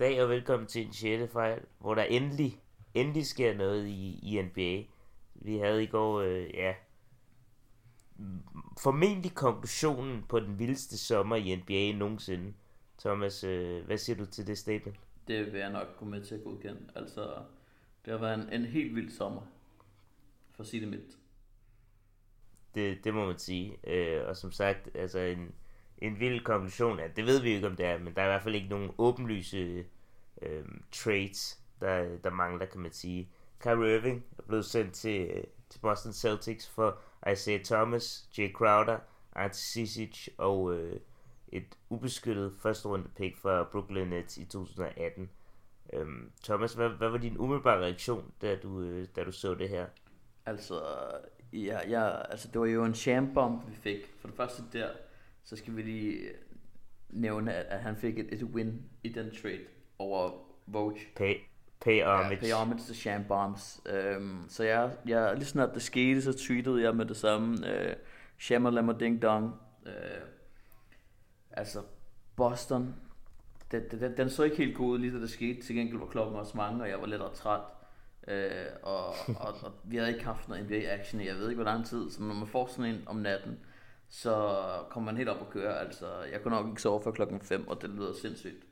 Goddag og velkommen til en 6. fejl, hvor der endelig, endelig sker noget i, i NBA. Vi havde i går, øh, ja, formentlig konklusionen på den vildeste sommer i NBA nogensinde. Thomas, øh, hvad siger du til det statement? Det vil jeg nok gå med til at godkende. Altså, det har været en, en helt vild sommer, for at sige det mildt. Det, det må man sige. Øh, og som sagt, altså en, en vild konklusion, at det ved vi ikke om det er, men der er i hvert fald ikke nogen åbenlyse øh, trades, der, der mangler, kan man sige. Kyrie Irving er blevet sendt til, øh, til Boston Celtics for Isaiah Thomas, Jay Crowder, Ante Sisic og øh, et ubeskyttet første runde pick fra Brooklyn Nets i 2018. Øhm, Thomas, hvad, hvad var din umiddelbare reaktion, da du, øh, da du så det her? Altså, ja, ja, altså det var jo en shambomb, vi fik. For det første der, så skal vi lige nævne, at, at han fik et, et win i den trade over Vogue. Pay, pay homage. Ja, pay homage til Sham Bombs. Um, så jeg, jeg, lige snart det skete, så tweetede jeg med det samme. Uh, Sham Ding Dong. Uh, altså, Boston, den, den, den så ikke helt god ud lige da det skete. Til gengæld var klokken også mange, og jeg var lidt træt. Uh, og, og, og, vi havde ikke haft noget NBA-action i jeg ved ikke hvor lang tid. Så når man får sådan en om natten, så kommer man helt op og køre. Altså, jeg kunne nok ikke sove før klokken 5, og det lyder sindssygt.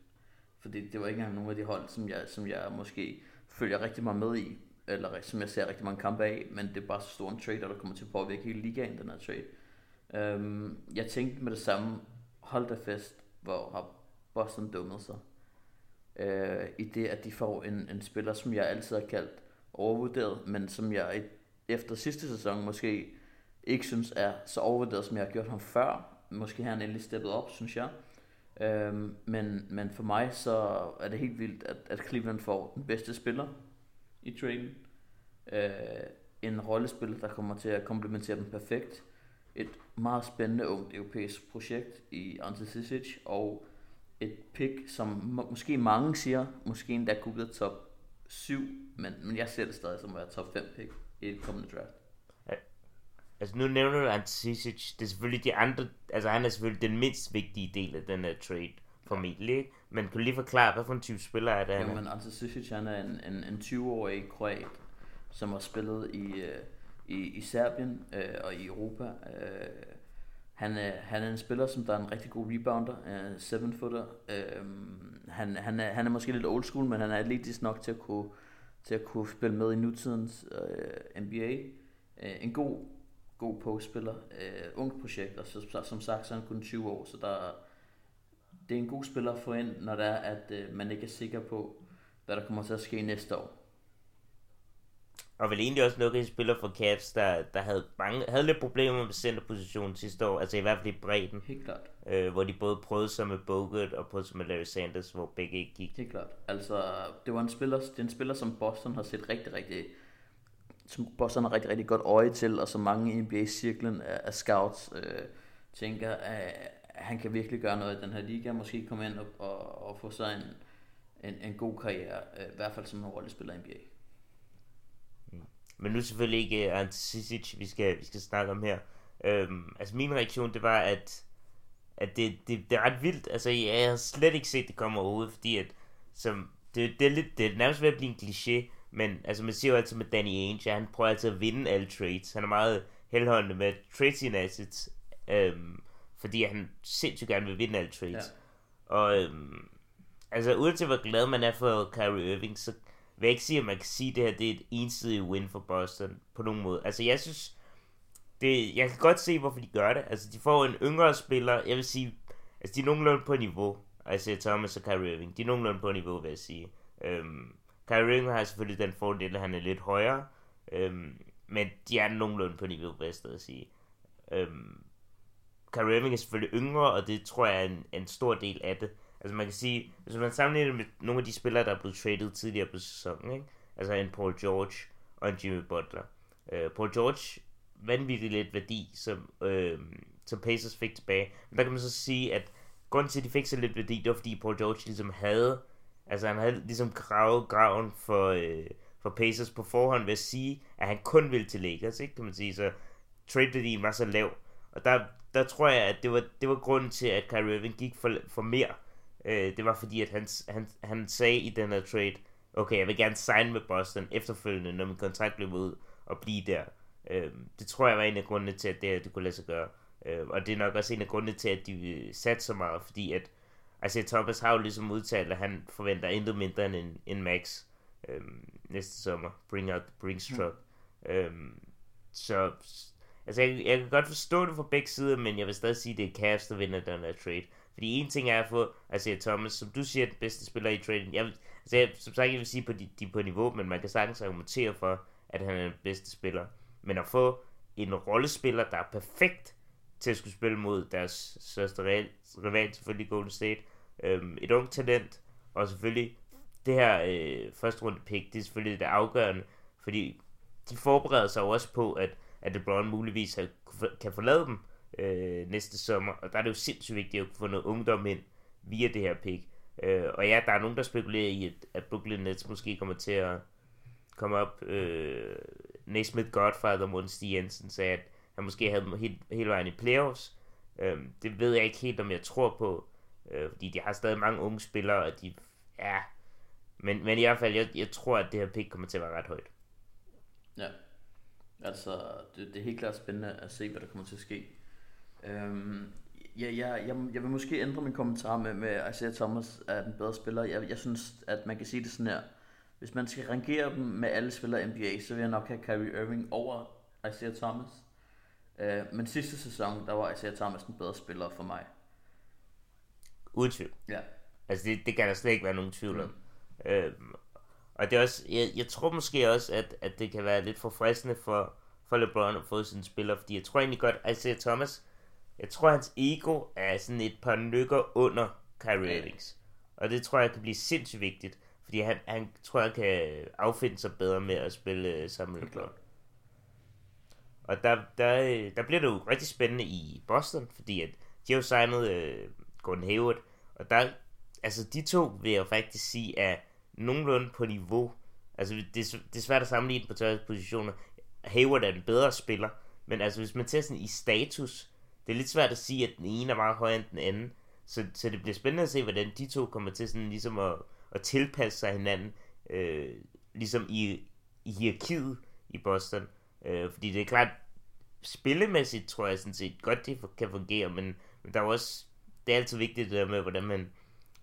Fordi det var ikke engang nogen af de hold, som jeg, som jeg måske følger rigtig meget med i, eller som jeg ser rigtig mange kampe af, men det er bare så stor en trade, der kommer til at påvirke hele ligaen, den her trade. Um, jeg tænkte med det samme, hold da fest, hvor har Boston dummet sig. Uh, I det, at de får en, en spiller, som jeg altid har kaldt overvurderet, men som jeg efter sidste sæson måske ikke synes er så overvurderet, som jeg har gjort ham før. Måske har han endelig steppet op, synes jeg. Øhm, men, men for mig så er det helt vildt, at, at Cleveland får den bedste spiller i traden. Øh, en rollespiller, der kommer til at komplementere dem perfekt. Et meget spændende ungt europæisk projekt i Ante Cicic, og et pick, som må, måske mange siger, måske endda kunne blive top 7, men, men jeg ser det stadig som at være top 5 pick i et kommende draft. Altså nu nævner du Anticic, det er selvfølgelig de andre, altså han er selvfølgelig den mindst vigtige del af den her trade, formentlig, ikke? Men kan du lige forklare, hvad for en type spiller er det, han Jamen Anticic, han er en, en, en 20-årig kroat, som har spillet i, uh, i, i Serbien uh, og i Europa. Uh, han, er, han er en spiller, som der er en rigtig god rebounder, uh, seven footer. Uh, han, han, er, han er måske lidt old school, men han er atletisk nok til at kunne, til at kunne spille med i nutidens uh, NBA. Uh, en god god postspiller, øh, ungt projekt, og så, som sagt, så er han kun 20 år, så der, det er en god spiller at få ind, når det er, at øh, man ikke er sikker på, hvad der kommer til at ske næste år. Og vel egentlig også noget spiller for Cavs, der, der havde, mange, havde lidt problemer med centerpositionen sidste år, altså i hvert fald i bredden. Helt klart. Øh, hvor de både prøvede sig med Bogut og prøvede sig med Larry Sanders, hvor begge ikke gik. Helt klart. Altså, det var en spiller, det er en spiller, som Boston har set rigtig, rigtig som Boston har rigtig, rigtig godt øje til, og som mange i NBA-cirklen af, af scouts øh, tænker, at, han kan virkelig gøre noget i den her liga, måske komme ind og, og, og få sig en, en, en god karriere, øh, i hvert fald som en rollespiller i NBA. Mm. Men nu selvfølgelig ikke øh, Ante vi skal, vi skal snakke om her. Øhm, altså min reaktion, det var, at, at det, det, det er ret vildt. Altså jeg har slet ikke set det komme overhovedet, fordi at som, det, det, er lidt, det er nærmest ved at blive en kliché, men altså man siger jo altid med Danny Ainge, at han prøver altid at vinde alle trades. Han er meget heldhåndende med trade sine assets, øhm, fordi han sindssygt gerne vil vinde alle trades. Ja. Og øhm, altså uanset hvor glad man er for Kyrie Irving, så vil jeg ikke sige, at man kan sige, at det her det er et ensidigt win for Boston på nogen måde. Altså jeg synes, det, jeg kan godt se, hvorfor de gør det. Altså de får en yngre spiller, jeg vil sige, altså de er nogenlunde på niveau. Altså Thomas og Kyrie Irving, de er nogenlunde på niveau, vil jeg sige. Øhm, Kyrie Irving har selvfølgelig den fordel, at han er lidt højere, øhm, men de er nogenlunde på niveau, vil jeg at sige. Øhm, Kyrie Irving er selvfølgelig yngre, og det tror jeg er en, en stor del af det. Altså man kan sige, hvis man sammenligner med nogle af de spillere, der er blevet traded tidligere på sæsonen, ikke? altså en Paul George og en Jimmy Butler. Øh, Paul George, vanvittigt lidt værdi, som, øh, som Pacers fik tilbage. Men der kan man så sige, at grunden til, at de fik så lidt værdi, det var fordi Paul George ligesom havde Altså han havde ligesom gravet graven for, øh, for Pacers på forhånd ved at sige, at han kun ville til Lakers, ikke, kan man sige. Så trade var så lav. Og der, der tror jeg, at det var, det var grunden til, at Kyrie Irving gik for, for mere øh, det var fordi, at han, han, han sagde i den her trade, okay, jeg vil gerne signe med Boston efterfølgende, når min kontrakt blev ud, og blive der. Øh, det tror jeg var en af grundene til, at det, det kunne lade sig gøre. Øh, og det er nok også en af grundene til, at de satte så meget, fordi at altså Thomas har jo ligesom udtalt, at han forventer intet mindre end en, en max øh, næste sommer. Bring out the Brinks truck. Mm. Øh, så altså jeg, jeg kan godt forstå det fra begge sider, men jeg vil stadig sige, at det er Cavs, der vinder den her trade. Fordi en ting er at få, altså Thomas, som du siger, den bedste spiller i traden. Jeg, altså jeg, som sagt, jeg vil sige, på de, de på niveau, men man kan sagtens argumentere for, at han er den bedste spiller. Men at få en rollespiller, der er perfekt til at skulle spille mod deres største rival, selvfølgelig Golden State. Øhm, et ung talent, og selvfølgelig det her øh, første runde pick, det er selvfølgelig det afgørende, fordi de forbereder sig jo også på, at, at LeBron muligvis kan forlade dem øh, næste sommer, og der er det jo sindssygt vigtigt at få noget ungdom ind via det her pick. Øh, og ja, der er nogen, der spekulerer i, at, at Brooklyn Nets måske kommer til at komme op. Øh, Naismith Godfather, Morten Jensen, sagde, at han måske havde dem helt, hele vejen i playoffs. Øh, det ved jeg ikke helt, om jeg tror på, øh, fordi de har stadig mange unge spillere, og de, ja, men, men i hvert fald, jeg, jeg tror, at det her pick kommer til at være ret højt. Ja, altså, det, det er helt klart spændende at se, hvad der kommer til at ske. Øhm, ja, ja, jeg, jeg vil måske ændre min kommentar med, med Isaiah Thomas er den bedre spiller. Jeg, jeg synes, at man kan sige det sådan her. Hvis man skal rangere dem med alle spillere i NBA, så vil jeg nok have Kyrie Irving over Isaiah Thomas. Øh, men sidste sæson, der var Isaiah Thomas den bedre spiller for mig. Uden tvivl. Ja. Altså det, det kan der slet ikke være nogen tvivl om. Mm. Øhm, og det er også, jeg, jeg tror måske også, at, at det kan være lidt forfriskende for, for LeBron at få sine spillere, fordi jeg tror egentlig godt, at Isaiah Thomas, jeg tror hans ego er sådan et par nykker under Kyrie Irvings. Og det tror jeg kan blive sindssygt vigtigt, fordi han, han tror jeg kan affinde sig bedre med at spille øh, sammen med LeBron. Og der, der, der bliver det jo rigtig spændende i Boston, fordi at de har jo signet øh, Gordon Hayward, og der, altså de to vil jeg faktisk sige er nogenlunde på niveau. Altså det, det er svært at sammenligne på tørre positioner. Hayward er en bedre spiller, men altså hvis man tager sådan i status, det er lidt svært at sige, at den ene er meget højere end den anden. Så, så det bliver spændende at se, hvordan de to kommer til sådan ligesom at, at tilpasse sig hinanden, øh, ligesom i, i hierarkiet i Boston. Øh, fordi det er klart, spillemæssigt tror jeg sådan set godt, det kan fungere, men, men der er også, det er altid vigtigt det der med, hvordan man,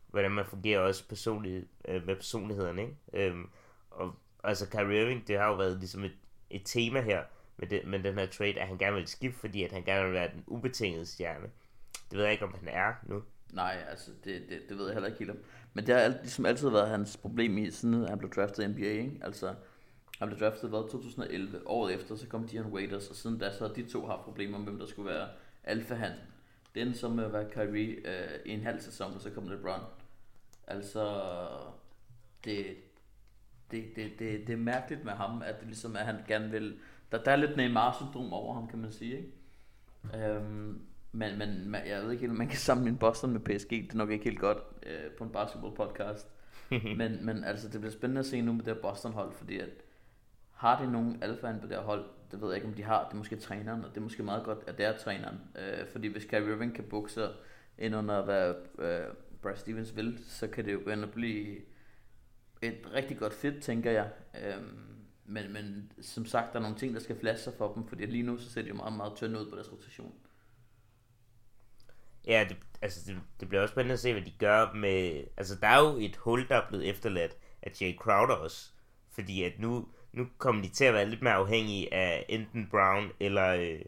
hvordan man fungerer også personligt, øh, med personligheden, ikke? Øhm, og altså Kyrie Irving, det har jo været ligesom et, et tema her med, det, med den her trade, at han gerne vil skifte, fordi at han gerne vil være den ubetingede stjerne. Det ved jeg ikke, om han er nu. Nej, altså det, det, det ved jeg heller ikke helt om. Men det har ligesom altid været hans problem i, siden han blev draftet i NBA, ikke? Altså, han blev draftet i 2011. Året efter, så kom Dion Waiters, og siden da, så har de to haft problemer med, hvem der skulle være alfa endte så med at være Kyrie øh, i en halv sæson, og så kom LeBron. Altså, det, det, det, det, det er mærkeligt med ham, at det ligesom, at han gerne vil... Der, der er lidt Neymar-syndrom over ham, kan man sige, ikke? Øhm, men, men jeg ved ikke helt, man kan sammenligne Boston med PSG. Det er nok ikke helt godt øh, på en basketball-podcast. men, men altså, det bliver spændende at se nu med det her Boston-hold, fordi at har de nogen alfaen på det her hold? Det ved jeg ikke, om de har. Det er måske træneren, og det er måske meget godt, at det er træneren. Øh, fordi hvis Kyrie Irving kan bukse ind under, hvad øh, Brad Stevens vil, så kan det jo begynde at blive et rigtig godt fit, tænker jeg. Øh, men, men som sagt, der er nogle ting, der skal flaske sig for dem, fordi lige nu så ser de jo meget, meget tynde ud på deres rotation. Ja, det, altså det, det bliver også spændende at se, hvad de gør med... Altså, der er jo et hul, der er blevet efterladt af Jay Crowder også. Fordi at nu, nu kommer de til at være lidt mere afhængige af enten Brown eller, øh,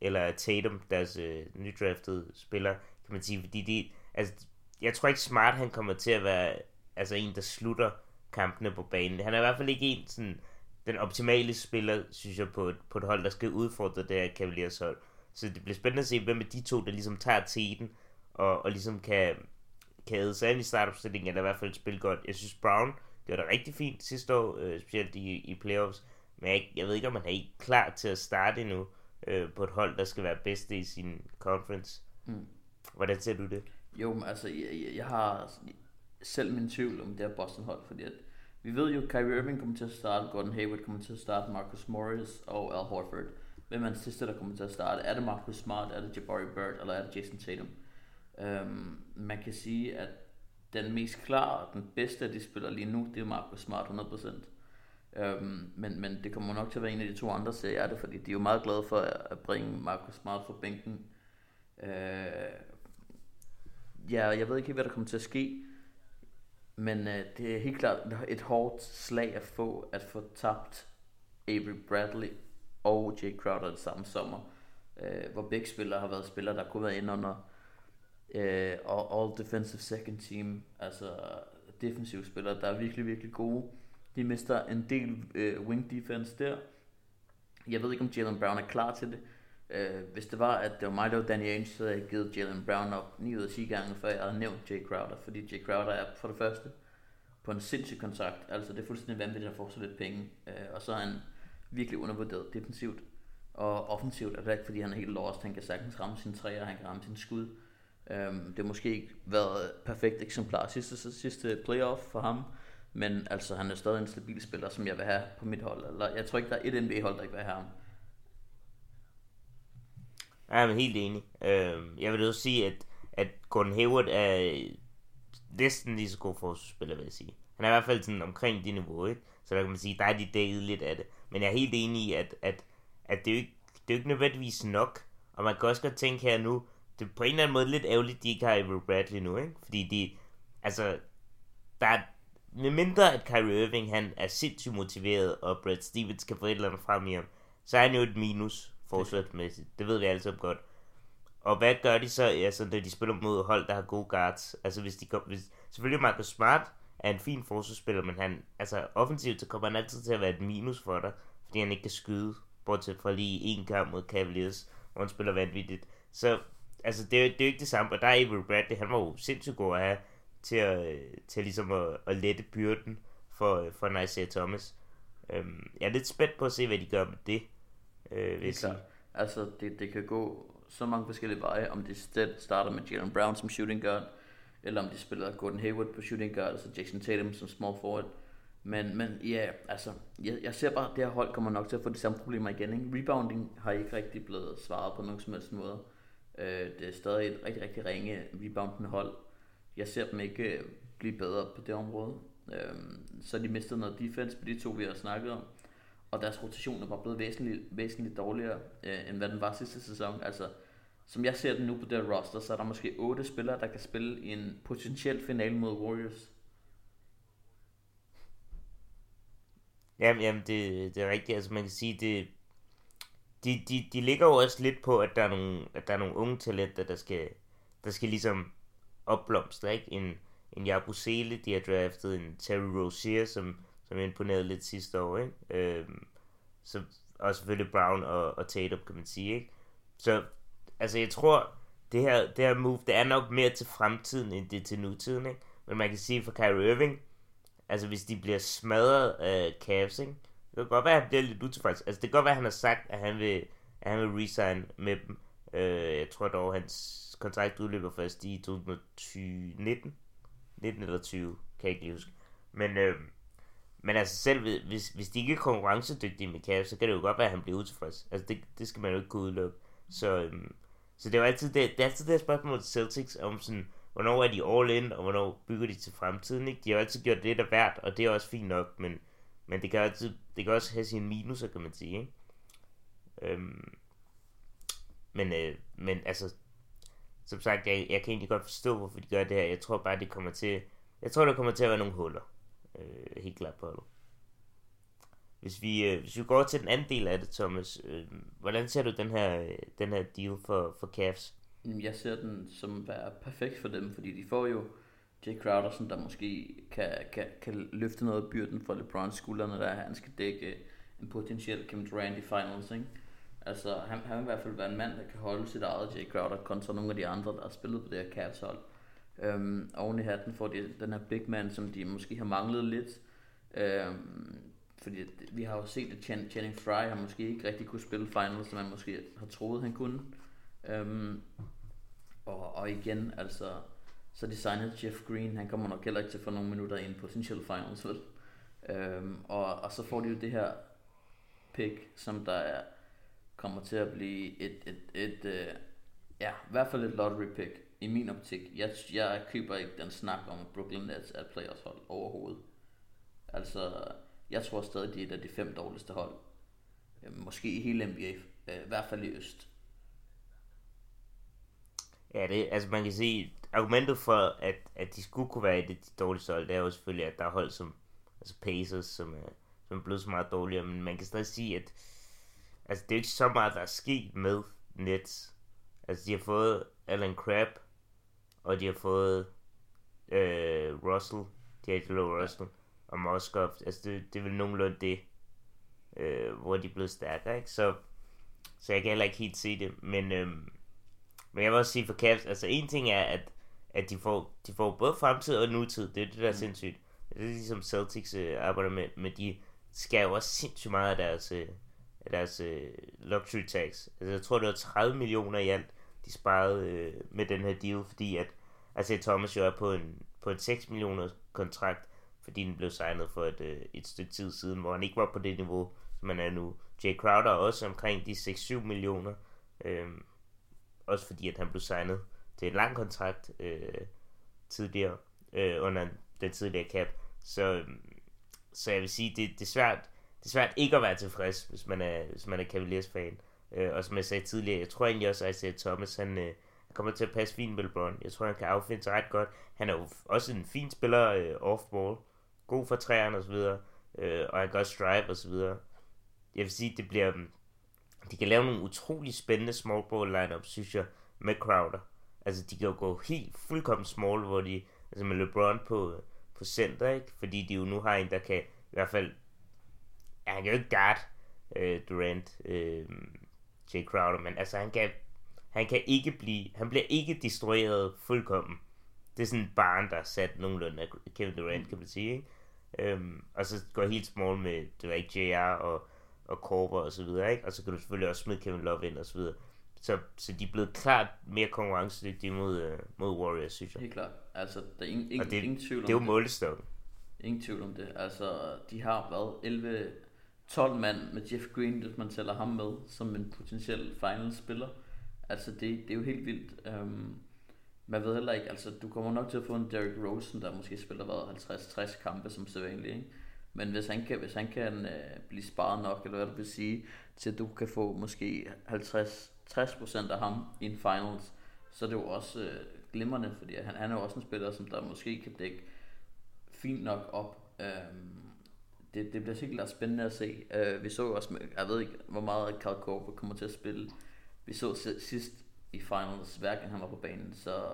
eller Tatum, deres øh, nydraftede spiller, kan man sige. Fordi de, altså, jeg tror ikke Smart, han kommer til at være altså en, der slutter kampene på banen. Han er i hvert fald ikke en sådan, den optimale spiller, synes jeg, på et, på et hold, der skal udfordre det her Cavaliers hold. Så det bliver spændende at se, hvem af de to, der ligesom tager teten, og, og ligesom kan, kan æde sig ind i startopstillingen, eller i hvert fald spille godt. Jeg synes, Brown øh, det rigtig fint sidste år, øh, specielt i, i playoffs, men jeg, jeg ved ikke, om han er ikke klar til at starte endnu øh, på et hold, der skal være bedste i sin conference. Mm. Hvordan ser du det? Jo, men altså, jeg, jeg har selv min tvivl om det her Boston-hold, fordi at vi ved jo, at Kyrie Irving kommer til at starte, Gordon Hayward kommer til at starte, Marcus Morris og Al Horford. Hvem er den sidste, der kommer til at starte? Er det Marcus Smart, er det Jabari Bird, eller er det Jason Tatum? Um, man kan sige, at den mest klare og den bedste af de spillere lige nu, det er Marcus Smart 100%. Øhm, men, men det kommer nok til at være en af de to andre serier det, fordi de er jo meget glade for at bringe Marcus Smart fra bænken. Øh, ja, jeg ved ikke helt, hvad der kommer til at ske, men øh, det er helt klart et hårdt slag at få, at få tabt Avery Bradley og Jake Crowder det samme sommer, øh, hvor begge spillere har været spillere, der kunne være inde under øh, og all defensive second team, altså defensive spillere, der er virkelig, virkelig gode. De mister en del øh, wing defense der. Jeg ved ikke, om Jalen Brown er klar til det. Øh, hvis det var, at det var mig, der var Danny Ainge, så havde jeg givet Jalen Brown op 9 ud af 10 gange, før jeg havde nævnt Jay Crowder. Fordi Jay Crowder er for det første på en sindssyg kontrakt. Altså det er fuldstændig vanvittigt at få så lidt penge. Øh, og så er han virkelig undervurderet defensivt. Og offensivt er det ikke, fordi han er helt lost. Han kan sagtens ramme sine træer, han kan ramme sine skud. Øhm, det har måske ikke været et perfekt eksemplar sidste, sidste playoff for ham, men altså han er stadig en stabil spiller, som jeg vil have på mit hold. Eller, jeg tror ikke, der er et NBA-hold, der ikke vil have ham. Jeg er helt enig. Øhm, jeg vil også sige, at, at Gordon Hayward er næsten lige så god forsvarsspiller, vil jeg sige. Han er i hvert fald sådan omkring det niveau, ikke? Så der kan man sige, der er de dækket lidt af det. Men jeg er helt enig i, at, at, at det, er jo ikke, det er jo ikke nødvendigvis nok. Og man kan også godt tænke her nu, det er på en eller anden måde lidt ærgerligt, de ikke har Avery Bradley nu, ikke? Fordi de, altså, der er, med mindre at Kyrie Irving, han er sindssygt motiveret, og Brad Stevens kan få et eller andet frem i ham, så er han jo et minus forsvarsmæssigt. Det ved vi alle sammen godt. Og hvad gør de så, altså, når de spiller mod hold, der har gode guards? Altså, hvis de kom, hvis, selvfølgelig Marcus Smart er en fin forsvarsspiller, men han, altså, offensivt, så kommer han altid til at være et minus for dig, fordi han ikke kan skyde, bortset fra lige en kamp mod Cavaliers, hvor han spiller vanvittigt. Så altså det, er, det er jo ikke det samme, og der er Avery Bradley, han var jo sindssygt god at have til at, til ligesom at, at lette byrden for, for Isaiah Thomas. Øhm, jeg er lidt spændt på at se, hvad de gør med det, øh, jeg sige. Altså, det, det kan gå så mange forskellige veje, om de starter med Jalen Brown som shooting guard, eller om de spiller Gordon Hayward på shooting guard, altså Jason Tatum som small forward. Men, men ja, altså, jeg, jeg ser bare, at det her hold kommer nok til at få de samme problemer igen. Ikke? Rebounding har ikke rigtig blevet svaret på nogen som helst måde. Øh, det er stadig et rigtig, rigtig ringe reboundende hold. Jeg ser dem ikke øh, blive bedre på det område. Øh, så de mistede noget defense på de to, vi har snakket om. Og deres rotation er bare blevet væsentligt, væsentligt dårligere, øh, end hvad den var sidste sæson. Altså, som jeg ser den nu på det roster, så er der måske otte spillere, der kan spille i en potentiel finale mod Warriors. Jamen, jamen det, det er rigtigt. Altså man kan sige, det, de, de, de ligger jo også lidt på, at der er nogle, at der er nogle unge talenter, der skal, der skal ligesom opblomstre, ikke? En, en Jabusele, de har draftet en Terry Rozier, som, som imponerede lidt sidste år, ikke? Øhm, så, og selvfølgelig Brown og, og Tatum, kan man sige, ikke? Så, altså jeg tror, det her, det her move, det er nok mere til fremtiden, end det til nutiden, ikke? Men man kan sige for Kyrie Irving, altså hvis de bliver smadret af Cavs, ikke? Det kan godt være, at han bliver lidt utilfreds. Altså, det kan godt være, at han har sagt, at han vil, at han vil resign med dem. Øh, jeg tror dog, hans kontrakt udløber først i 2019. 19 eller 20, kan jeg ikke lige huske. Men, øh, men altså selv hvis, hvis de ikke er konkurrencedygtige med Cavs, så kan det jo godt være, at han bliver utilfreds. Altså det, det skal man jo ikke kunne udelukke. Så, øh, så det er jo altid det, det, er altid det her spørgsmål til Celtics om sådan, hvornår er de all in, og hvornår bygger de til fremtiden. Ikke? De har jo altid gjort det, der værd, og det er også fint nok, men men det kan, altid, det kan også have sine minuser, kan man sige. Ikke? Øhm, men, øh, men altså, som sagt, jeg, jeg kan egentlig godt forstå, hvorfor de gør det her. Jeg tror bare, det kommer til, jeg tror, der kommer til at være nogle huller. Øh, helt klart på det. Hvis vi, øh, hvis vi går til den anden del af det, Thomas, øh, hvordan ser du den her, den her deal for, for Cavs? Jeg ser den som være perfekt for dem, fordi de får jo Jay Crowder, som der måske kan, kan, kan løfte noget af byrden for LeBrons skuldrene, der han skal dække en potentiel Kevin Durant i finals, ikke? Altså, han, han vil i hvert fald være en mand, der kan holde sit eget Jay Crowder kontra nogle af de andre, der har spillet på det her Cavs hold. Øhm, oven i hatten får de den her big man, som de måske har manglet lidt. Øhm, fordi vi har jo set, at Channing Fry har måske ikke rigtig kunne spille finals, som man måske har troet, han kunne. Øhm, og, og igen, altså, så designede Jeff Green, han kommer nok heller ikke til at få nogle minutter i på potential finals, vel? Øhm, og, og så får de jo det her pick, som der er, kommer til at blive et, et, et, øh, ja, i hvert fald et lottery pick i min optik. Jeg, jeg køber ikke den snak om Brooklyn Nets er et playoffs hold overhovedet. Altså, jeg tror stadig, de er et af de fem dårligste hold. Øh, måske i hele NBA, øh, i hvert fald i Øst. Ja, det, altså man kan sige, argumentet for, at, at de skulle kunne være et af de dårligste hold, det er jo selvfølgelig, at der er hold som altså Pacers, som er, som er blevet så meget dårligere, men man kan stadig sige, at altså, det er ikke så meget, der er sket med Nets. Altså, de har fået Alan Crabb, og de har fået øh, Russell, D'Angelo Russell, og Moskov. Altså, det, det er vel nogenlunde det, øh, hvor de er blevet stærkere, ikke? Så, så jeg kan heller ikke helt se det, men, øh, men jeg vil også sige for Cavs, altså en ting er, at, at de, får, de får både fremtid og nutid, det er det, der er mm. sindssygt. Det er ligesom Celtics øh, arbejder med, men de skal jo også sindssygt meget af deres, øh, af deres øh, luxury tax. Altså jeg tror, det var 30 millioner i alt, de sparede øh, med den her deal, fordi at altså Thomas jo er på en, på en 6 millioner kontrakt, fordi den blev signet for et, øh, et stykke tid siden, hvor han ikke var på det niveau, som han er nu. Jay Crowder er også omkring de 6-7 millioner, øh, også fordi at han blev signet til en lang kontrakt øh, tidligere, øh, under den tidligere cap. Så, så jeg vil sige, det, det, er svært, det er svært ikke at være tilfreds, hvis man er, hvis man er Cavaliers-fan. Øh, og som jeg sagde tidligere, jeg tror egentlig også, at Isaiah Thomas, han, øh, kommer til at passe fint med LeBron. Jeg tror, han kan affinde sig ret godt. Han er jo også en fin spiller øh, off-ball. God for træerne og så videre. Øh, og han kan også drive og så videre. Jeg vil sige, det bliver... De kan lave nogle utrolig spændende small ball lineup, synes jeg, med Crowder. Altså, de kan jo gå helt fuldkommen small, hvor de... Altså med LeBron på, på center, ikke? Fordi de jo nu har en, der kan i hvert fald... Ja, han kan jo ikke guard øh, Durant. Øh, Jay Crowder, men altså han kan, han kan ikke blive, han bliver ikke destrueret fuldkommen. Det er sådan en barn, der er sat nogenlunde af Kevin Durant, kan man sige, ikke? Øhm, og så går helt small med, det var ikke JR og, og Korver og så videre, ikke? Og så kan du selvfølgelig også smide Kevin Love ind og så videre. Så, så de er blevet klart mere konkurrencedygtige mod, uh, mod Warriors, synes jeg. Helt klart. Altså, der er ingen, ingen, det, ingen tvivl om det. er jo målestokken. Ingen tvivl om det. Altså, de har været 11, 12 mand med Jeff Green, hvis man tæller ham med, som en potentiel final-spiller. Altså, det, det er jo helt vildt. Um, man ved heller ikke, altså, du kommer nok til at få en Derrick Rosen, der måske spiller 50-60 kampe som sædvanligt, ikke? Men hvis han kan, hvis han kan uh, blive sparet nok, eller hvad du vil sige, til at du kan få måske 50-60% af ham i en finals, så er det jo også uh, glimrende, fordi han, han er jo også en spiller, som der måske kan dække fint nok op. Um, det, det bliver sikkert spændende at se. Uh, vi så også, jeg ved ikke, hvor meget Carl Korver kommer til at spille. Vi så sidst i finals, hverken han var på banen, så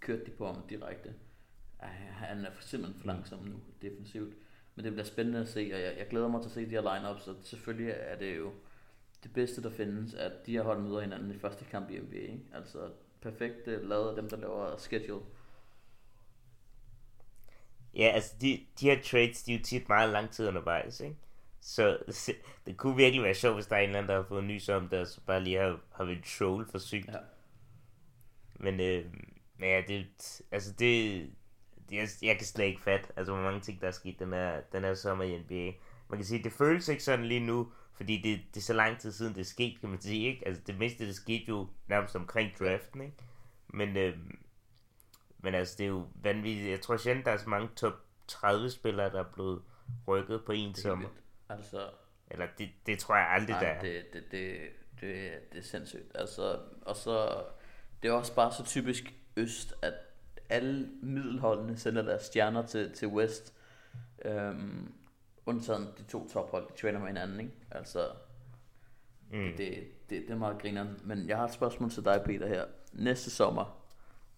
kørte de på ham direkte. Han er simpelthen for langsom nu, defensivt. Men det bliver spændende at se, og jeg, jeg glæder mig til at se de her lineups, så selvfølgelig er det jo det bedste, der findes, at de her hold møder hinanden i første kamp i NBA. Ikke? Altså perfekt lavet af dem, der laver schedule. Ja, altså de, de her trades, de er jo tit meget lang tid undervejs, ikke? Så det kunne virkelig være sjovt, hvis der er en eller anden, der har fået nys om det, og så bare lige har, har været troll for sygt. Ja. Men, øh, men ja, det, altså det, det jeg, jeg kan slet ikke fatte, altså hvor mange ting, der er sket den her, den her sommer i NBA. Man kan sige, det føles ikke sådan lige nu, fordi det, det er så lang tid siden, det er sket, kan man sige, ikke? Altså det meste, det skete jo nærmest omkring draften, ikke? Men, øh, men altså, det er jo vanvittigt. Jeg tror sjældent, der er så mange top 30 spillere, der er blevet rykket på en sommer. Altså, Eller det, det tror jeg aldrig, nej, der er. Det, det, det, det, det er sindssygt. Altså, og så, det er også bare så typisk Øst, at alle middelholdene sender deres stjerner til, til West. Øhm, undtagen de to tophold, de træner med hinanden, ikke? Altså, mm. det, det, det, det er meget grineren. Men jeg har et spørgsmål til dig, Peter, her. Næste sommer,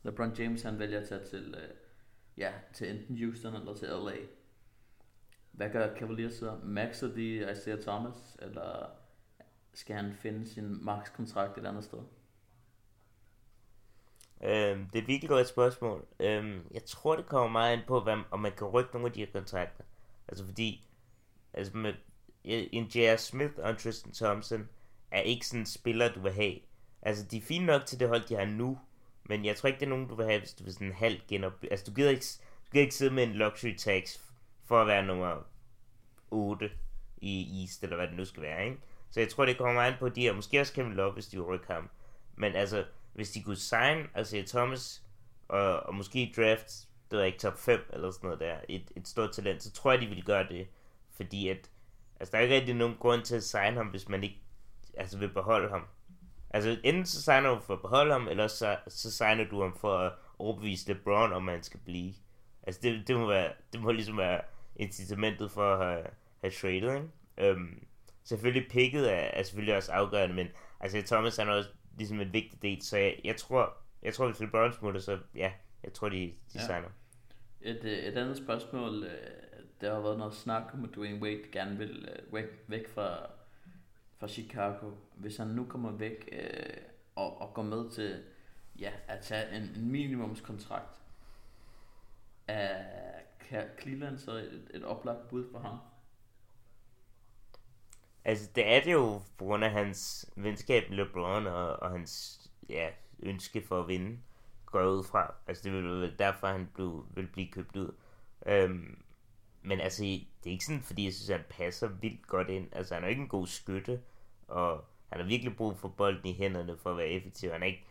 LeBron James han vælger at tage til, øh, ja, til enten Houston eller til LA. Hvad gør Cavaliers så? Maxer de Isaiah Thomas, eller skal han finde sin max-kontrakt et andet sted? Øhm, det er et virkelig godt spørgsmål. Øhm, jeg tror, det kommer meget ind på, hvad, om man kan rykke nogle af de her kontrakter. Altså fordi, altså med en J.R. Smith og en Tristan Thompson er ikke sådan en spiller, du vil have. Altså, de er fine nok til det hold, de har nu, men jeg tror ikke, det er nogen, du vil have, hvis du vil sådan en halv genop... Altså, du gider ikke, du gider ikke sidde med en luxury tax for at være nummer 8 i East, eller hvad det nu skal være, ikke? Så jeg tror, det kommer meget på de her. Måske også Kevin Love, hvis de rykker ham. Men altså, hvis de kunne sign altså Thomas, og, og måske draft, det var ikke top 5 eller sådan noget der, et, et stort talent, så tror jeg, de ville gøre det. Fordi at, altså der er ikke rigtig nogen grund til at signe ham, hvis man ikke altså vil beholde ham. Altså enten så signer du for at beholde ham, eller så, så signer du ham for at overbevise LeBron, om han skal blive. Altså det, det, må, være, det må ligesom være incitamentet for at have, have traded, ikke? Um, selvfølgelig picket er, er selvfølgelig også afgørende, men altså Thomas han er også ligesom en vigtig del, så jeg, jeg tror, jeg tror hvis LeBron smutter, så ja, jeg tror de, de ja. signer. Et, øh, et andet spørgsmål, øh, der har været noget snak om, at Dwayne Wade gerne vil øh, væk, væk fra, fra Chicago. Hvis han nu kommer væk øh, og, og går med til ja, at tage en, en minimumskontrakt, er Cleveland så et, et oplagt bud for ham? Altså, det er det jo på grund af hans venskab med LeBron og, og hans ja, ønske for at vinde, går ud fra. Altså, det vil være derfor, han blev, vil blive købt ud. Øhm, men altså, det er ikke sådan, fordi jeg synes, at han passer vildt godt ind. Altså, han er ikke en god skytte, og han har virkelig brug for bolden i hænderne for at være effektiv. Han er ikke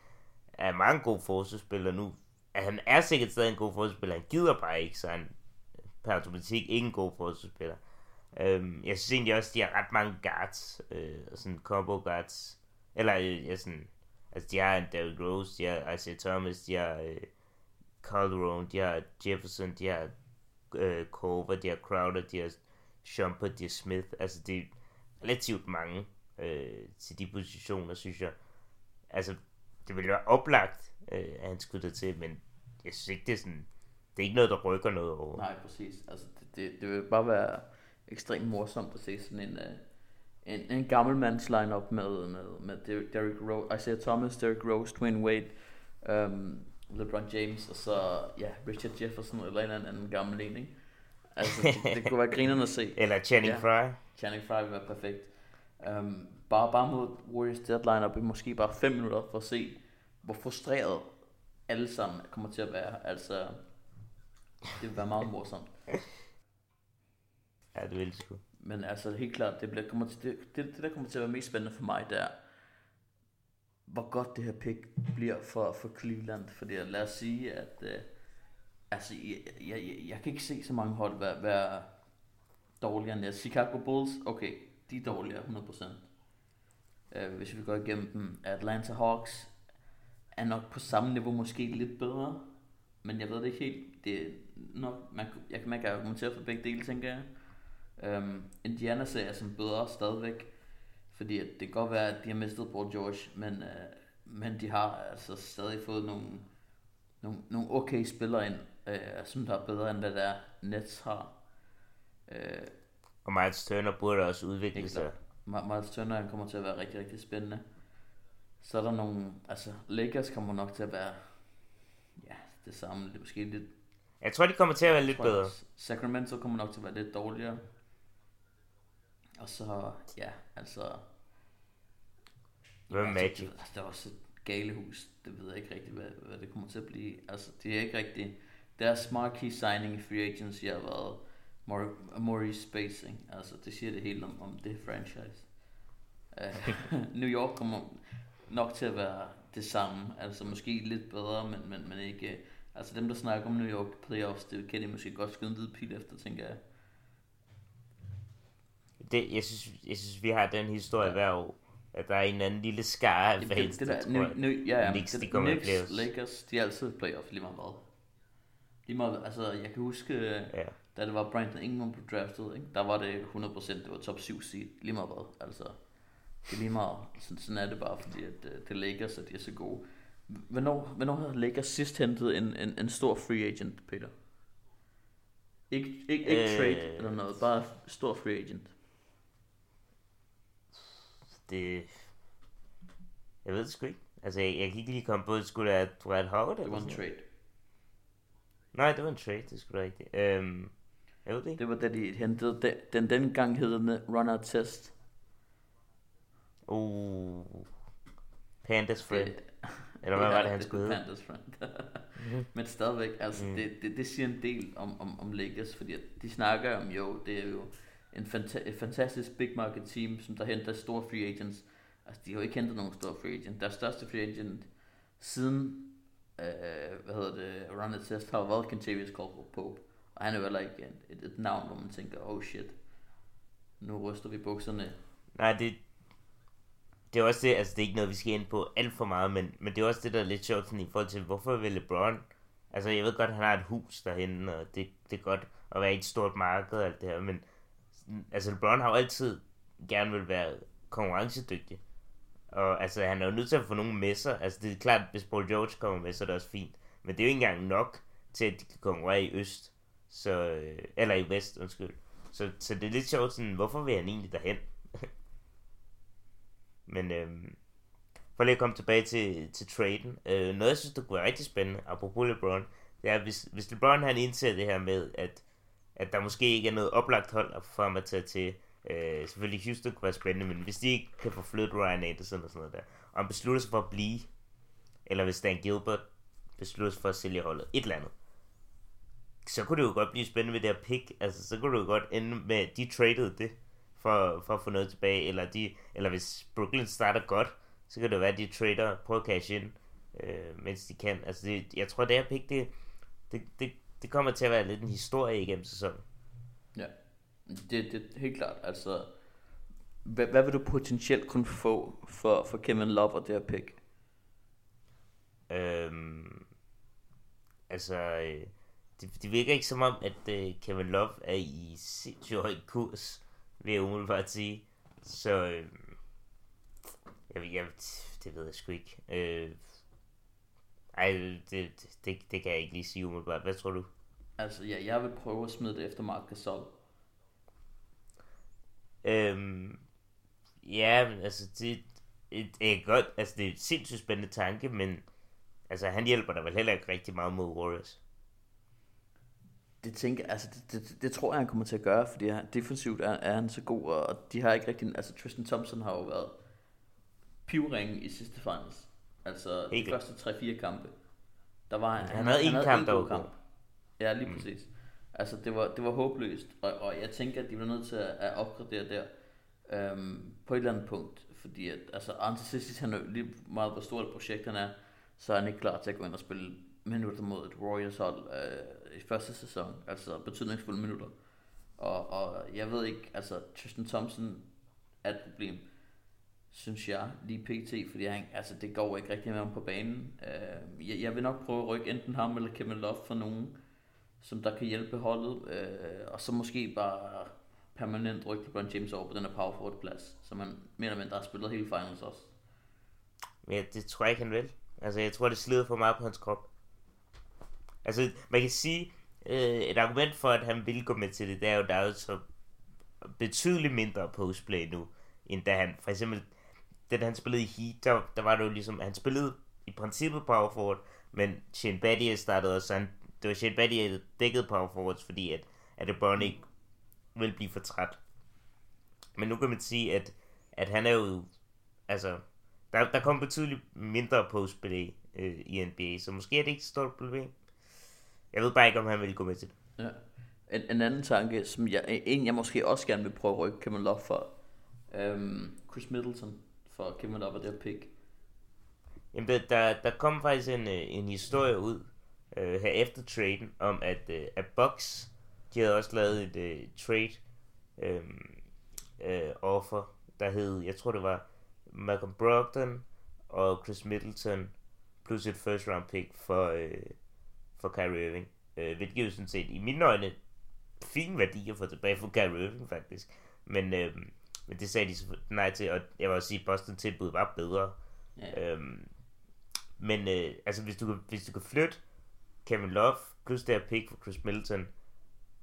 er mange gode forsvarsspillere nu. Han er sikkert stadig en god forsvarsspiller, han gider bare ikke, så han per automatik ikke en god forsvarsspiller. Øhm, jeg synes egentlig også, de har ret mange guards, øh, sådan combo guards. Eller, øh, ja, sådan, altså de har en Derrick Rose, de har Isaiah Thomas, de har øh, Calderon, de har Jefferson, de har øh, Cover, de har Crowder, de har Shumpert, de har Smith. Altså det er relativt mange øh, til de positioner, synes jeg. Altså, det ville være oplagt, øh, at han skulle til, men jeg synes ikke, det er sådan, det er ikke noget, der rykker noget over. Nej, præcis. Altså, det, det, det vil bare være ekstremt morsomt at se sådan en, uh, en, en gammel mands lineup med, med, med Derrick Rose, Isaiah Thomas, Derrick Rose, Twin Wade, um, LeBron James, og så ja, Richard Jefferson eller en eller anden gammel en, ikke? Altså, det, det kunne være grinerne at se. eller Channing ja, Frye. Channing Frye vil være perfekt. Um, bare, bare mod Warriors deadline op i måske bare 5 minutter for at se, hvor frustreret alle sammen kommer til at være. Altså, det vil være meget morsomt. Ja, det vil sgu. Men altså helt klart, det, bliver, kommer til, det, det, det, der kommer til at være mest spændende for mig, det er, hvor godt det her pick bliver for, for Cleveland. Fordi lad os sige, at øh, altså, jeg, jeg, jeg, jeg, kan ikke se så mange hold være, være dårligere end det. Altså, Chicago Bulls, okay, de er dårligere 100%. Øh, hvis vi går igennem dem. Atlanta Hawks er nok på samme niveau, måske lidt bedre. Men jeg ved det ikke helt. Det er nok, man, jeg, kan kan argumentere for begge dele, tænker jeg. Um, Indiana ser jeg som bedre stadigvæk, fordi at det kan godt være, at de har mistet Paul George, men, uh, men de har altså stadig fået nogle, nogle, nogle okay spillere ind, uh, som der er bedre end hvad der Nets har. Uh, og Miles Turner burde også udvikle sig. Miles Turner han kommer til at være rigtig, rigtig spændende. Så er der nogle, altså Lakers kommer nok til at være, ja, det samme, det er måske lidt... Jeg tror, de kommer til at være lidt bedre. Sacramento kommer nok til at være lidt dårligere. Og så, ja, altså... Hvad med Magic? Det, altså, der er også et galehus. Det ved jeg ikke rigtigt, hvad, hvad det kommer til at blive. Altså, det er ikke rigtigt... Deres marquee signing i free agency har været Maurice Spacing. Altså, det siger det hele om, om det franchise. Uh, New York kommer nok til at være det samme. Altså, måske lidt bedre, men, men, men ikke... Altså, dem, der snakker om New York playoffs, det kan de måske godt skyde en hvid pil efter, tænker jeg det, jeg, synes, jeg synes, vi har den historie ja. hver år. At der er en anden lille skare af fans, det, det der, tror jeg. Nu, ja, ja, Knicks, de kommer Knicks, playoffs. Lakers, de er altid playoffs lige meget hvad. Lige meget, altså, jeg kan huske, ja. da det var Brandon Ingram blev draftet, ikke? der var det 100%, det var top 7 seed, lige meget hvad. Altså, det er lige meget, sådan, sådan er det bare, fordi at, uh, det Lakers, at de er så gode. Hvornår, hvornår havde Lakers sidst hentet en, en, en stor free agent, Peter? Ikke, ikke, ikke øh... trade eller noget, bare stor free agent det... Jeg ved det sgu ikke. Altså, jeg, jeg kan ikke lige komme på, at det skulle være Dwight Howard. Det var en trade. Nej, det var en trade, det skulle da rigtigt. Øhm, jeg ved det ikke. Det var da de hentede, den, den dengang hed Runner Test. Uh, Pandas Friend. Det, Eller hvad ja, var det, han skulle hedde? Pandas Friend. Men stadigvæk, altså, mm. det, det, det siger en del om, om, om Lakers, fordi de snakker om, jo, det er jo en fanta- et fantastisk big market team, som der henter store free agents. Altså, de har jo ikke hentet nogen store free agent. Deres største free agent siden, øh, hvad hedder det, Run the Test, har været Kentavious Caldwell Pope. Og han er jo heller ikke et, et navn, hvor man tænker, oh shit, nu ryster vi bukserne. Nej, det, det er også det, altså det er ikke noget, vi skal ind på alt for meget, men, men det er også det, der er lidt sjovt sådan, i forhold til, hvorfor vil LeBron, altså jeg ved godt, han har et hus derhen, og det, det er godt at være i et stort marked og alt det her, men Mm. altså LeBron har jo altid gerne vil være konkurrencedygtig. Og altså, han er jo nødt til at få nogle med sig. Altså, det er klart, hvis Paul George kommer med, så er det også fint. Men det er jo ikke engang nok til, at de kan konkurrere i øst. Så, øh, eller i vest, undskyld. Så, så det er lidt sjovt, sådan, hvorfor vil han egentlig derhen? Men øhm, for lige at komme tilbage til, til traden. Øh, noget, jeg synes, der kunne være rigtig spændende, apropos LeBron, det er, hvis, hvis LeBron han indser det her med, at, at der måske ikke er noget oplagt hold for ham at tage til, øh, selvfølgelig Houston kunne være spændende, men hvis de ikke kan få flyttet Ryan Anderson og sådan noget der, og han beslutter sig for at blive, eller hvis Dan Gilbert beslutter sig for at sælge holdet, et eller andet, så kunne det jo godt blive spændende med det her pick. Altså, så kunne det jo godt ende med, at de traded det for, for at få noget tilbage. Eller, de, eller hvis Brooklyn starter godt, så kan det være, at de trader på at cash ind, øh, mens de kan. Altså, det, jeg tror, det her pick, det, det, det, det kommer til at være lidt en historie igennem sæsonen. Ja, det, det er helt klart. Altså, hvad, hvad vil du potentielt kunne få for, for Kevin Love og det her pick? Øhm, altså, øh, det, det virker ikke som om, at uh, Kevin Love er i sindssygt høj kurs, vil jeg umiddelbart sige. Så, øh, jeg, jeg, det ved jeg sgu ikke. Øh, ej, det, det, det, kan jeg ikke lige sige umiddelbart. Hvad tror du? Altså, ja, jeg vil prøve at smide det efter Mark Gasol. Øhm, ja, men altså, det, det, det er godt, altså det er et sindssygt spændende tanke, men altså han hjælper der vel heller ikke rigtig meget mod Warriors. Det tænker altså det, det, det, tror jeg, han kommer til at gøre, fordi han, defensivt er, er han så god, og de har ikke rigtig, altså Tristan Thompson har jo været pivringen i sidste finals. Altså Helt de første 3-4 kampe. Der var han, han, han havde en kamp, der var kamp. Ja, lige mm. præcis. Altså det var, det var håbløst, og, og jeg tænker, at de var nødt til at, at opgradere der øhm, på et eller andet punkt, fordi at, altså Anticistis, han er lige meget, hvor stort et projekt han er, så er han ikke klar til at gå ind og spille minutter mod et Warriors hold øh, i første sæson, altså betydningsfulde minutter. Og, og jeg ved ikke, altså Tristan Thompson er et problem, synes jeg, lige pt, fordi han, altså, det går ikke rigtig med ham på banen. Øh, jeg, jeg vil nok prøve at rykke enten ham eller Kevin Love for nogen, som der kan hjælpe holdet, øh, og så måske bare permanent rykke LeBron James over på den her power forward plads, som han mere eller mindre har spillet hele finals også. Ja, det tror jeg ikke, han vil. Altså, jeg tror, det slider for meget på hans krop. Altså, man kan sige, øh, et argument for, at han vil gå med til det, det er jo, der er jo så betydeligt mindre postplay nu, end da han, for eksempel, det han spillede i Heat, der, der var det jo ligesom, han spillede i princippet power forward, men Shane Battier startede også, han, det var Shane Battier, der dækkede power forwards, fordi at, at LeBron ikke vil blive for træt. Men nu kan man sige, at, at han er jo, altså, der, der kommer betydeligt mindre postplay øh, i NBA, så måske er det ikke et stort problem. Jeg ved bare ikke, om han vil gå med til det. Ja. En, en anden tanke, som jeg, en jeg måske også gerne vil prøve at rykke Kevin Love for, øhm, Chris Middleton for Kevin Love og det pick. Jamen, der, der, der kom faktisk en, øh, en historie ud øh, her efter traden, om at, øh, at Bucks, de havde også lavet et øh, trade øh, øh, offer, der hed, jeg tror det var Malcolm Brogdon og Chris Middleton, plus et first round pick for, øh, for Kyrie Irving. Øh, hvilket jo sådan set i mine øjne fin værdi at få tilbage for Kyrie Irving faktisk. Men, øh, men det sagde de nej til, og jeg vil også sige, at Boston tilbud var bedre. Ja. Øhm, men øh, altså hvis du, hvis du kan flytte Kevin Love plus det her pick for Chris Middleton,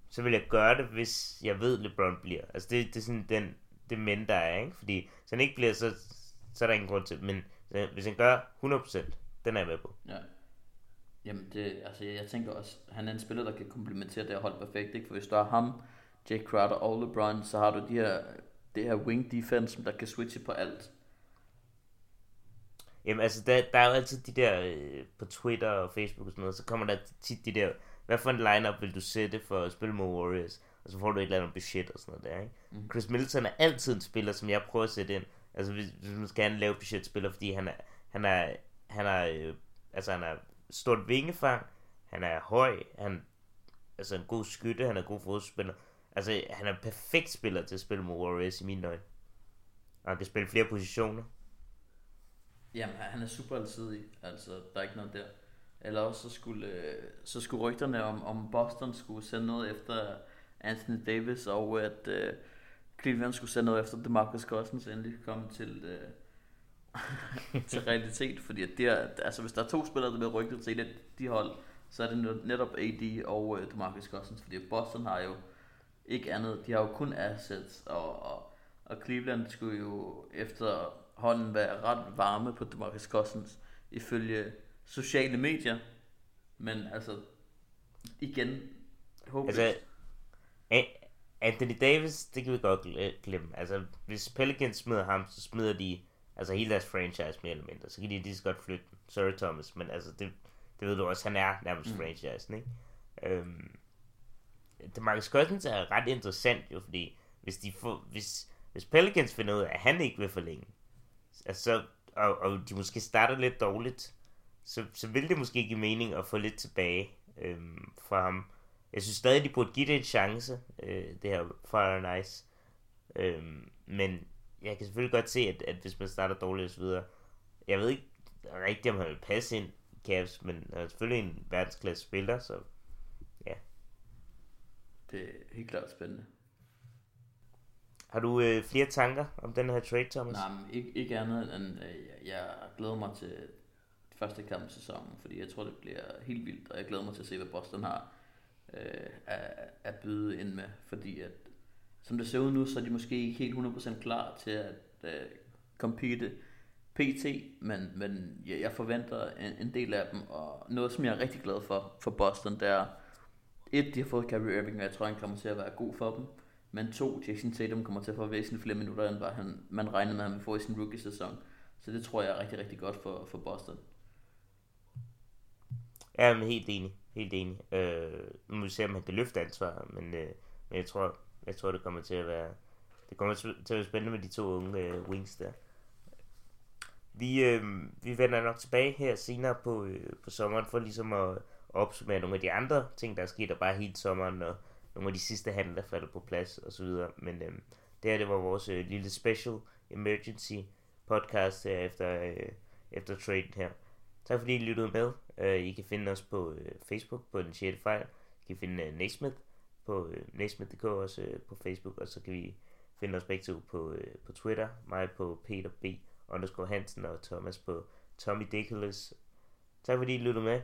så vil jeg gøre det, hvis jeg ved, LeBron bliver. Altså det, det er sådan den, det men, der er, ikke? Fordi hvis han ikke bliver, så, så er der ingen grund til Men hvis han gør 100%, den er jeg med på. Ja. Jamen, det, altså, jeg tænker også, han er en spiller, der kan komplementere det her hold perfekt, ikke? For hvis du har ham, Jake Crowder og LeBron, så har du de her, det her wing defense, der kan switche på alt. Jamen, altså, der, der er jo altid de der, øh, på Twitter og Facebook og sådan noget, så kommer der tit de der, hvad for en lineup vil du sætte for at spille mod Warriors? Og så får du et eller andet budget og sådan noget der, ikke? Mm. Chris Middleton er altid en spiller, som jeg prøver at sætte ind. Altså, hvis, hvis man skal have en lav budgetspiller, fordi han er, han er, han er øh, altså han er stort vingefang, han er høj, han altså en god skytte, han er god fodspiller. Altså, han er perfekt spiller til at spille mod Warriors i min øjne. Og han kan spille flere positioner. Jamen, han er super alsidig. Altså, der er ikke noget der. Eller også så skulle, øh, så skulle rygterne om, om Boston skulle sende noget efter Anthony Davis, og at uh, Cleveland skulle sende noget efter DeMarcus Cousins endelig komme til, uh, til realitet. Fordi at det er, altså, hvis der er to spillere, der bliver rygtet til et af de hold, så er det netop AD og uh, DeMarcus Cousins. Fordi Boston har jo ikke andet. De har jo kun assets, og, og, og Cleveland skulle jo efter hånden være ret varme på DeMarcus Cousins, ifølge sociale medier. Men altså, igen, håbløst. Altså, Anthony Davis, det kan vi godt glemme. Altså, hvis Pelicans smider ham, så smider de altså hele deres franchise mere eller mindre. Så kan de lige så godt flytte Sorry Thomas, men altså, det, det ved du også, han er nærmest mm. franchise, ikke? Øhm, Marcus Cousins er ret interessant jo, fordi hvis, de får, hvis, hvis Pelicans finder ud af, at han ikke vil forlænge, altså, og, og de måske starter lidt dårligt, så, så vil det måske give mening at få lidt tilbage øhm, fra ham. Jeg synes stadig, de burde give det en chance, øh, det her Fire Nice. Øhm, men jeg kan selvfølgelig godt se, at, at hvis man starter dårligt og så videre, jeg ved ikke rigtigt, om han vil passe ind i Cavs, men han er selvfølgelig en verdensklasse spiller, så. Det er helt klart spændende. Har du øh, flere tanker om den her trade, Thomas? Nej, men ikke, ikke andet end, øh, jeg glæder mig til første kamp i sæsonen, fordi jeg tror, det bliver helt vildt, og jeg glæder mig til at se, hvad Boston har øh, at, at byde ind med, fordi at, som det ser ud nu, så er de måske ikke helt 100% klar til at øh, compete PT, men, men jeg, jeg forventer en, en del af dem, og noget, som jeg er rigtig glad for for Boston, det er, et, de har fået Kyrie Irving, og jeg tror, han kommer til at være god for dem, men to, Jason Tatum kommer til at få væsentligt flere minutter, end hvad han, man regnede med, at han ville få i sin rookie-sæson. Så det tror jeg er rigtig, rigtig godt for, for Boston. Ja, men helt enig. Helt enig. Øh, nu må vi se, om han kan løfte ansvar, men, øh, men jeg tror, jeg tror, det kommer til at være, det kommer til at være spændende med de to unge øh, wings der. Vi, øh, vi vender nok tilbage her senere på, øh, på sommeren for ligesom at opsummere nogle af de andre ting, der er sket, og bare hele sommeren, og nogle af de sidste handler, der falder på plads, og så videre. Men øhm, det her, det var vores øh, lille special emergency podcast her efter, øh, efter traden her. Tak fordi I lyttede med. Øh, I kan finde os på øh, Facebook på den 6. fejl. I kan finde øh, Naismith på øh, naismith.dk også øh, på Facebook, og så kan vi finde os begge to på, øh, på Twitter. Mig på Peter B. underscore Hansen og Thomas på Tommy Dickelus. Tak fordi I lyttede med.